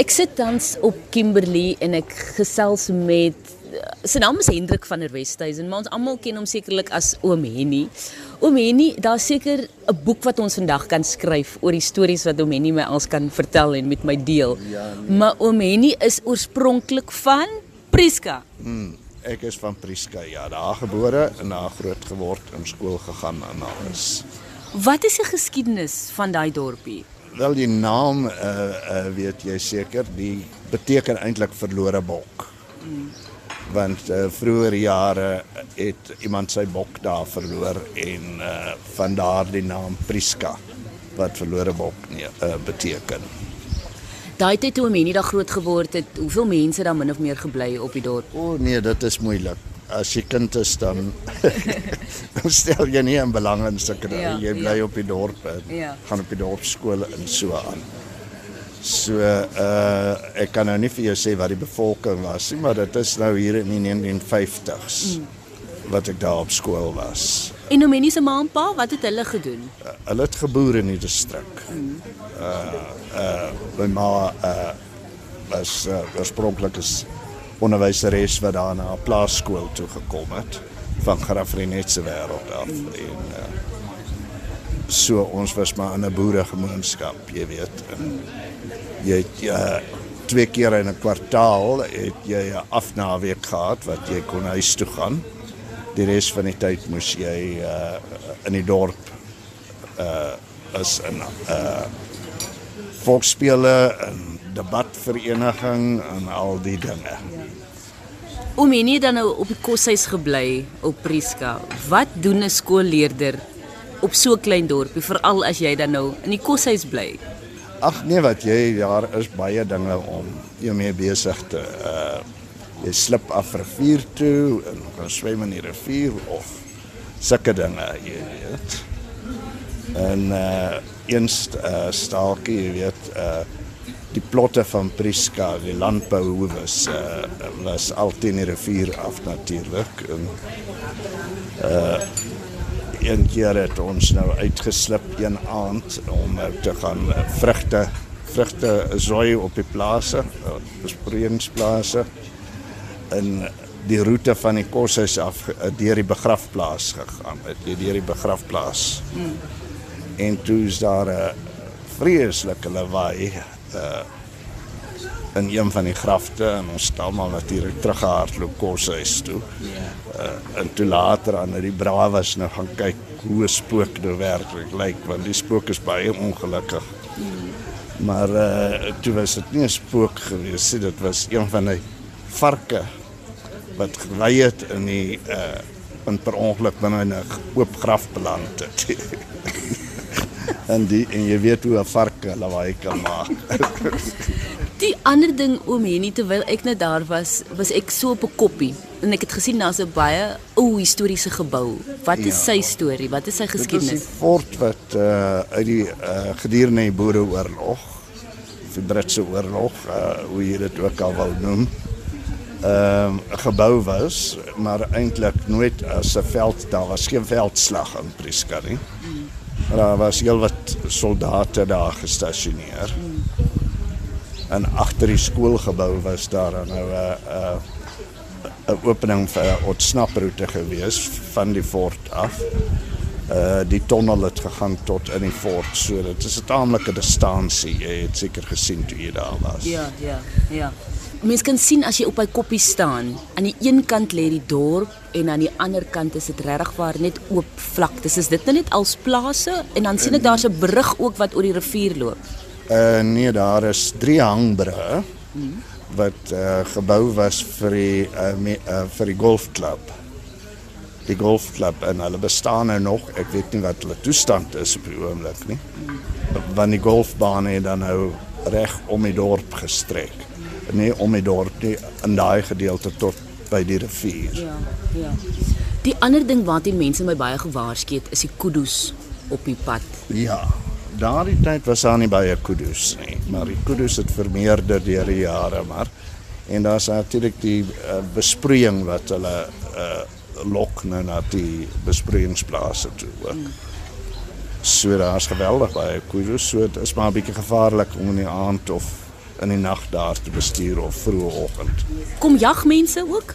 Ek sit tans op Kimberley en ek gesels met sy naam is Hendrik van der Westhuizen, maar ons almal ken hom sekerlik as Oom Henny. Oom Henny, daar's seker 'n boek wat ons vandag kan skryf oor die stories wat Oom Henny my als kan vertel en met my deel. Ja, nee. Maar Oom Henny is oorspronklik van Prieska. Hmm, ek is van Prieska, ja, daar gebore en daar groot geword, in skool gegaan en alles. Wat is die geskiedenis van daai dorpie? Wel die naam uh, uh weet jy seker, die beteken eintlik verlore bok. Hmm want uh, vroeër jare het iemand sy bok daar verloor en uh, van daardie naam Priska wat verlore bok nee uh, beteken. Daai tyd toe mense daar groot geword het, hoeveel mense daar min of meer gebly op die dorp? O oh, nee, dit is moeilik. As jy kind is dan stel jy nie 'n belang in sulke ja, jy bly ja. op die dorp en ja. gaan op die dorp skool en so aan. So uh ek kan nou nie vir jou sê wat die bevolking was nie, maar dit is nou hier in die 1950s mm. wat ek daar op skool was. En hoe mense ma en pa, wat het hulle gedoen? Uh, hulle het geboer in die distrik. Mm. Uh uh my ma uh was uh, oorspronklik is onderwyseres wat daar na 'n plaaskool toe gekom het van Graafrenet se wêreld af en uh so ons was maar in 'n boeregemeenskap, jy weet. En, jy het uh, twee keer in 'n kwartaal het jy 'n afnaweek gehad wat jy kon huis toe gaan. Die res van die tyd moes jy uh, in die dorp uh as 'n uh volksspele en debatvereniging en al die dinge. Om jy nie dan nou op die koshuis gebly op Prieska. Wat doen 'n skoolleerder op so 'n klein dorpie veral as jy dan nou in die koshuis bly? Ag nee wat jy daar is baie dinge om jou mee besig te uh jy slip af rivier toe en gaan swem in die rivier of sulke dinge jy weet. En uh eens uh staaltjie jy weet uh die plotte van Priska, die landbouhoewes uh was altyd in die rivier af natuurlik en uh een keer het ons nou uitgeslip een aand om nou te gaan uh, vrugte vrugte sooi op die plase, uh, besproeiingsplase in die roete van die koshuis af uh, deur die begrafplaas gegaan. Deur die begrafplaas. Mm. En toe is daar 'n uh, vreeslike lawaai uh in een van die grafte en ons staan maar natuurlik teruggehardloop koshuis toe. Ja. Uh, en toe later aan die brawas nou gaan kyk hoe 'n spook nou werklik lyk want die spook is baie ongelukkig. Mm. Maar uh toe was dit nie 'n spook gewees nie, dit was een van die varke wat gelei het in die uh in per ongeluk binne 'n oop graf beland het. en die en jy weet hoe 'n vark lawaai kan maak. Die ander ding oom Henny terwyl ek net daar was, was ek so op 'n koppie en ek het gesien daar's 'n baie ou historiese gebou. Wat is ja. sy storie? Wat is sy geskiedenis? Dit is 'n fort wat uh uit die uh gedurende die Boereoorlog, die Britse oorlog, uh hoe jy dit ook al wil noem, ehm uh, gebou was, maar eintlik nooit as 'n veld, daar was geen veldslag in Prieska nie. Mm. Daar was heelwat soldate daar gestasioneer. En agter die skoolgebou was daar nou 'n uh, 'n uh, 'n opening vir 'n ontsnaproete gewees van die fort af. Uh die tonnel het gegaan tot in die fort, so dit is 'n taamlike distansie. Jy het seker gesien toe jy daar was. Ja, ja, ja. Mens kan sien as jy op by koppie staan, aan die een kant lê die dorp en aan die ander kant is dit regtig waar net oop vlaktes. Is dit nou net als plase en dan sien ek daar's 'n brug ook wat oor die rivier loop. Uh nee, daar is drie hangbrûe hmm. wat uh gebou was vir die uh, me, uh vir die golfklub. Die golfklub en hulle bestaan nou nog. Ek weet nie wat hulle toestand is op die oomblik nie. Hmm. Want die golfbaan het dan nou reg om die dorp gestrek. Nee, om die dorp nie in daai gedeelte tot by die rivier. Ja, ja. Die ander ding wat die mense my baie gewaarsku het, is die kudu's op die pad. Ja daardie tyd was daar nie baie kudus nie, maar die kudus het vermeerder deur die jare, maar en daar's natuurlik die uh, besproeiing wat hulle uh, lok nou na die besproeiingsplase toe ook. Hmm. So daar's geweldig baie kudus, so dit is maar 'n bietjie gevaarlik om in die aand of in die nag daar te bestuur of vroeë oggend. Kom jagmense ook?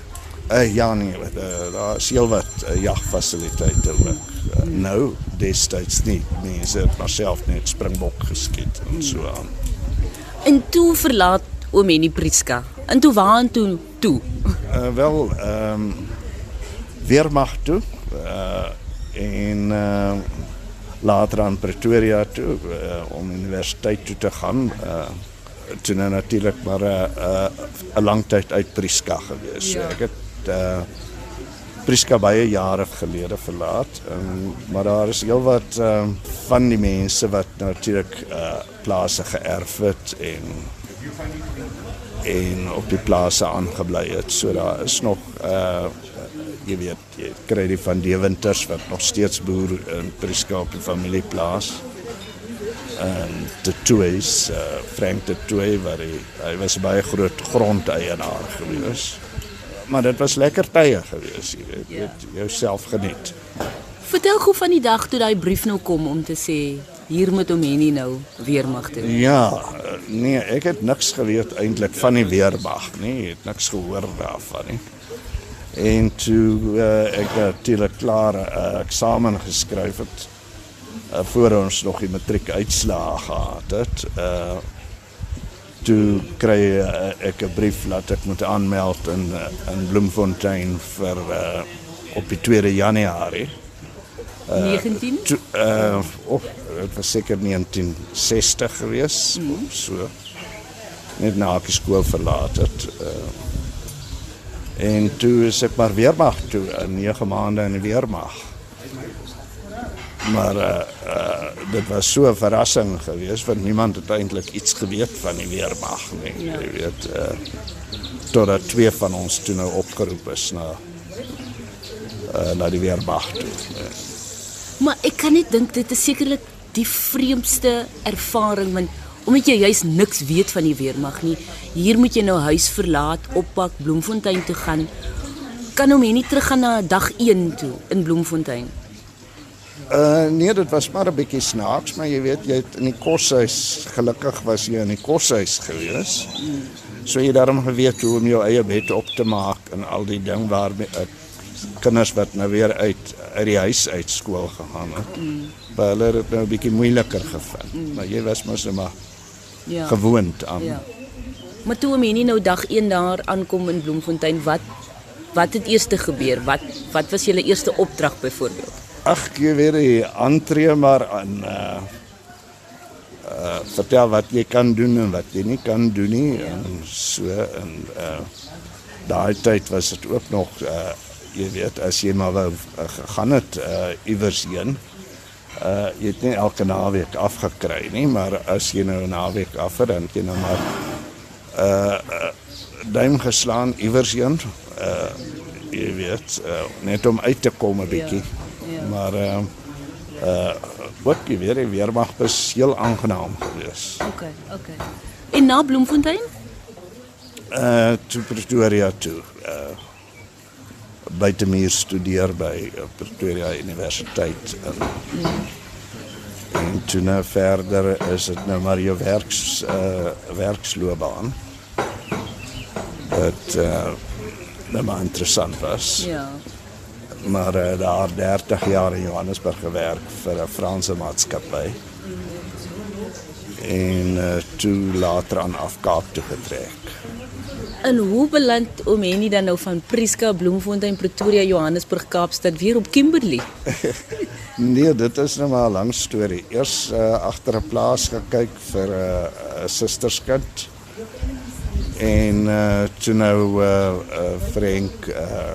Uh, ja nee, uh, daar is heelwat uh, jagfasiliteite ook. Uh, nou destyds nie. Mense het maar self net springbok geskiet en so aan. En toe verlaat oom Henny Priska. En toe waar toe toe? Uh, wel ehm um, weermag toe. Uh, en uh, later aan Pretoria toe uh, om universiteit toe te gaan. Uh, toe nou natuurlik maar 'n uh, 'n uh, lang tyd uit Priska gewees. Ja. Ek het uh, Priska baie jare gelede verlaat. Um, maar daar is heelwat uh, van die mense wat natuurlik uh, plase geërf het en en op die plase aangebly het. So daar is nog uh jy weet jy kry die van die winters wat nog steeds boer in Priska op die familieplaas. En Tuis, uh, Frank de Tuis waar hy, hy was baie groot grondeienaar gewees. Maar dit was lekker tye gewees, jy weet, ja. jouself geniet. Vertel gou van die dag toe daai brief nou kom om te sê hier moet hom Henny nou weermag toe. Ja, nee, ek het niks geweet eintlik van die weermag nie, het niks gehoor daarvan nie. En toe uh, ek natuurlik klaar 'n uh, eksamen geskryf het uh, voor ons nog die matriek uitslae gehad het. Uh toe kry uh, ek 'n brief laat ek moet aanmeld in uh, in Bloemfontein vir uh, op die 2 Januarie. Uh, 19 toe, uh of dit was seker 1960 gewees mm. of so. Net na ek skool verlaat het. Uh En toe is ek maar weermag toe in 9 maande in die weermag. Maar uh, uh dit was so 'n verrassing geweest want niemand het eintlik iets geweet van die weermag nie. Ja. Jy weet uh totdat twee van ons toe nou opgeroep is na uh na die weermag toe. Uh. Maar ek kan net dink dit is sekerlik die vreemdste ervaring want omdat jy juis niks weet van die weermag nie. Hier moet jy nou huis verlaat, oppak, Bloemfontein toe gaan. Kan hom nie teruggaan na dag 1 toe in Bloemfontein. Uh nee, dit was maar 'n bietjie snaaks, maar jy weet jy het in die koshuis gelukkig was jy in die koshuis gewees. So jy daarom geweet hoe om jou eie bed op te maak en al die ding waar uh, kinders wat nou weer uit uit die huis uit skool gegaan het. Mm. Hulle het nou 'n bietjie moeiliker gevind. Mm. Maar jy was mos net maar ja. gewoond aan. Ja. Maar toe mense nou dag 1 daar aankom in Bloemfontein, wat wat het eers gebeur? Wat wat was julle eerste opdrag byvoorbeeld? Ag, jy weet jy aantree maar aan uh uh vertel wat jy kan doen en wat jy nie kan doen nie ja. en so en uh daai tyd was dit ook nog uh jy weet as jy maar wou uh, gegaan het uh iewers heen uh jy het nie elke naweek afgekry nie, maar as jy nou 'n naweek af het, dan jy nou maar uh, uh duim geslaan iewers heen. Uh jy weet, uh, net om uit te kom 'n bietjie. Ja, ja. Maar uh uh wat jy weer weer mag bes heel aangenaam gewees. OK, OK. En na Bloemfontein? Uh to Pretoria toe. Uh buitemuur studeer by eh, Pretoria Universiteit en, en toe nou verder is dit nou maar jou werks uh, werksloopbaan. Dit uh, nou maar interessant was. Ja. Maar uh, daar 30 jaar in Johannesburg gewerk vir 'n Franse maatskappy. En uh, toe later aan Afkaap toe getrek. En hoe beland oom Henny dan nou van Priska, Bloemfontein, Pretoria, Johannesburg, Kaapstad weer op Kimberley? nee, dit is nou maar 'n lang storie. Eers uh, agter 'n plaas gekyk vir 'n uh, susterskind. En uh, toe nou uh, uh, Frank uh,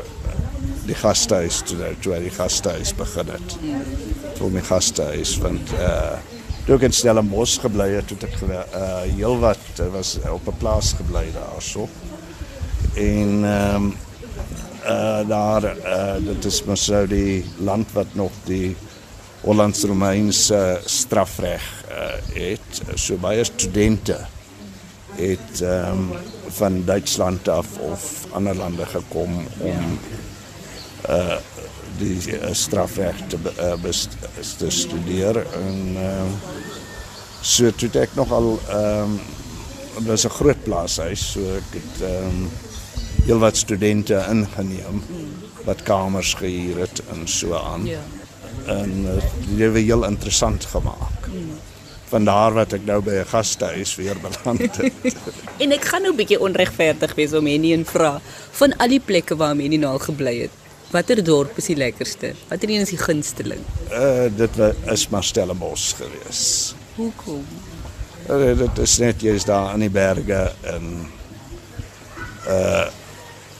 die gastehuis toe nou toe die gastehuis begin het. Vir my gastehuis want uh, toe ek in Stellenbosch gebly het, het ek uh, heelwat was op 'n plaas gebly daarso en ehm um, uh daar uh dit is mos sou die land wat nog die Hollands-Romeinse strafreg uh het so baie studente het ehm um, van Duitsland af of ander lande gekom om uh die uh, strafreg te uh, best, te studeer en uh so toe ek nog al ehm um, was 'n groot plaashuis, so ek het ehm um, heelwat studente ingeneem wat kamers gehuur het en so aan. Ja. En uh, die lewe heel interessant gemaak. Vandaar wat ek nou by 'n gastehuis weer beland het. En ek gaan nou 'n bietjie onregverdig wees om Henny en vra van al die plekke waar Henny nou al gebly het. Watter dorp is die lekkerste? Watter een is die gunsteling? uh dit is maar Stellenbosch gewees. Hoekom? Uh, dit is net jy's daar in die berge en uh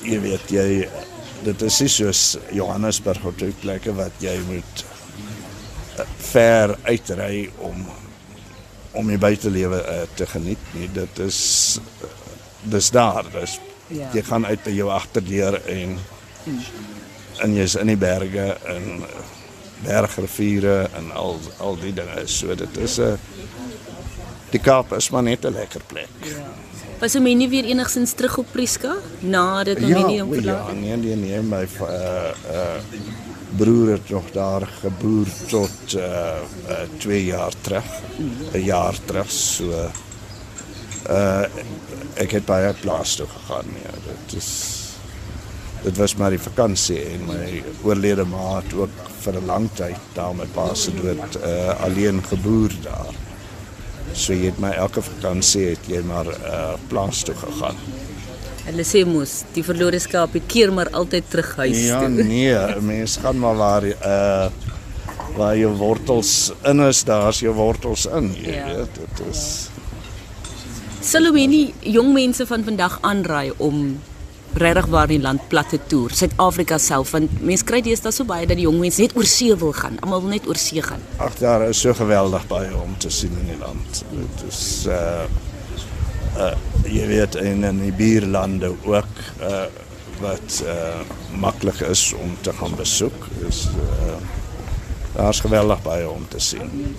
jy weet jy dit is nie soos Johannesburg of toe plekke wat jy moet ver uitry om om die buitelewe uh, te geniet nie. Dit is dis daar. Dis Ja. jy gaan uit by jou agterdeur en en jy's in die berge en bergriviere en al al die dinge. So dit is 'n die Kaap is maar net 'n lekker plek. Was hom nie weer enigsins terug op Prieska nadat hom nie hom o verlaat ja, nee nee nee, my uh uh broer het nog daar geboer tot uh, uh 2 jaar terug. 'n Jaar terug so uh ek het baie plaas toe gegaan. Ja, dit is dit was maar die vakansie en my oorlede ma het ook vir 'n lang tyd daar met pa se dood uh alleen geboer daar. So jy het my elke vakansie het jy maar uh plaas toe gegaan. Hulle sê mos die verlore skaap keer maar altyd terug huis Ja, toe. nee, 'n mens gaan maar waar uh waar jou wortels in is, daar's jou wortels in, jy Ja. weet. Dit is Sal hom nie jong mense van vandag aanraai om regtig waar die land plat te toer, Suid-Afrika self, want mense kry deesdae so baie dat die jong mense net oor see wil gaan. Almal wil net oor see gaan. ag daar is so geweldig baie om te sien in die land. Dit is uh uh jy weet in in die buurlande ook uh wat uh maklik is om te gaan besoek. Is uh daar's geweldig baie om te sien.